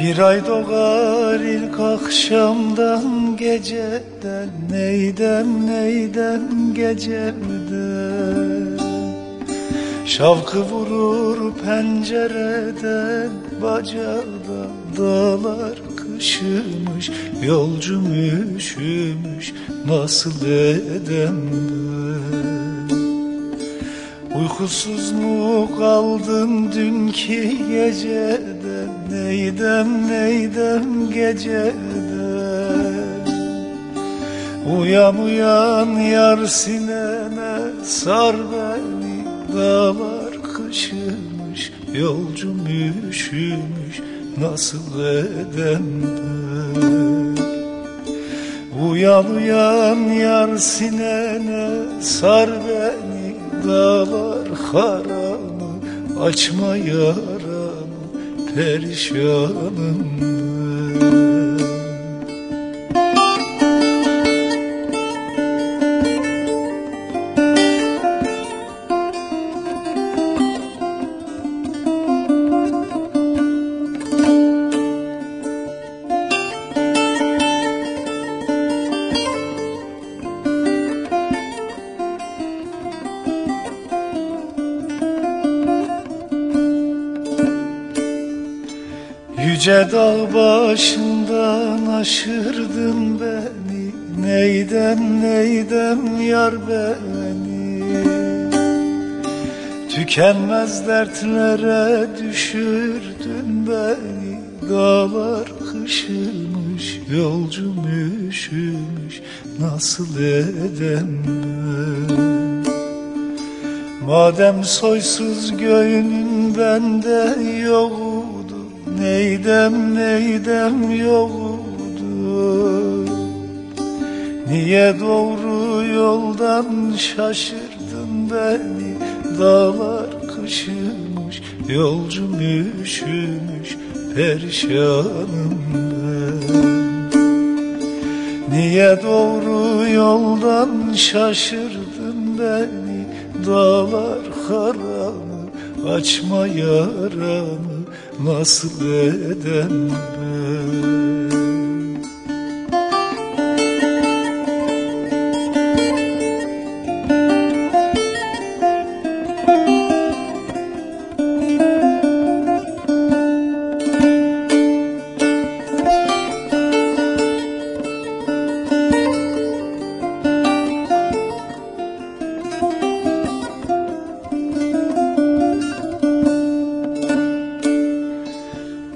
ay doğar ilk akşamdan geceden Neydem neydem geceden Şavkı vurur pencereden Bacada dağlar kışımış Yolcum üşümüş nasıl edem Uykusuz mu kaldın dünkü geceden Neydem neydem geceden? Uyan uyan yar sinene sar beni Dağlar kışımış yolcum üşümüş Nasıl edem ben? Uyan uyan yar sinene sar beni Dağlar haramı açma yaramı Perişanım. ben Yüce dağ başından aşırdın beni. Neydem neydem yar beni? Tükenmez dertlere düşürdün beni. Dağlar kışılmış yolcum üşümüş. Nasıl edem ben Madem soysuz göğünün bende yoktu Neydem neydem yoktu Niye doğru yoldan şaşırdın beni? Dağlar kışımış yolcum üşümüş Perişanım Niye doğru yoldan şaşırdın beni? Dağlar haramı açma yaramı Nasıl edem ben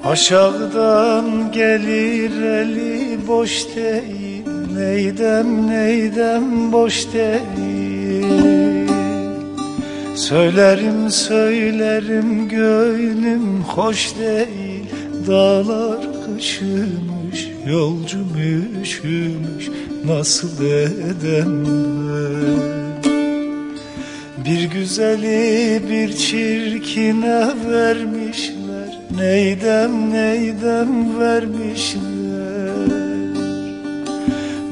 Aşağıdan gelir eli boş değil Neydem neydem boş değil. Söylerim söylerim gönlüm hoş değil Dağlar kışımış yolcum üşümüş Nasıl edem ben? Bir güzeli bir çirkine vermişler Neydem neydem vermişler?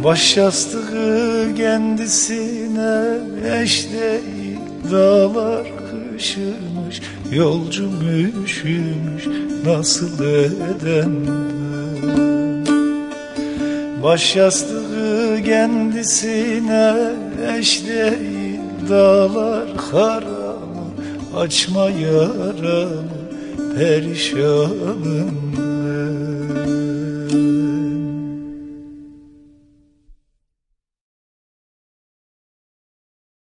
Baş yastığı kendisine eş değil Dağlar kışımış yolcum üşümüş Nasıl edem ben Baş yastığı kendisine eş değil Dağlar haramı açma yaramı Perişanım. ben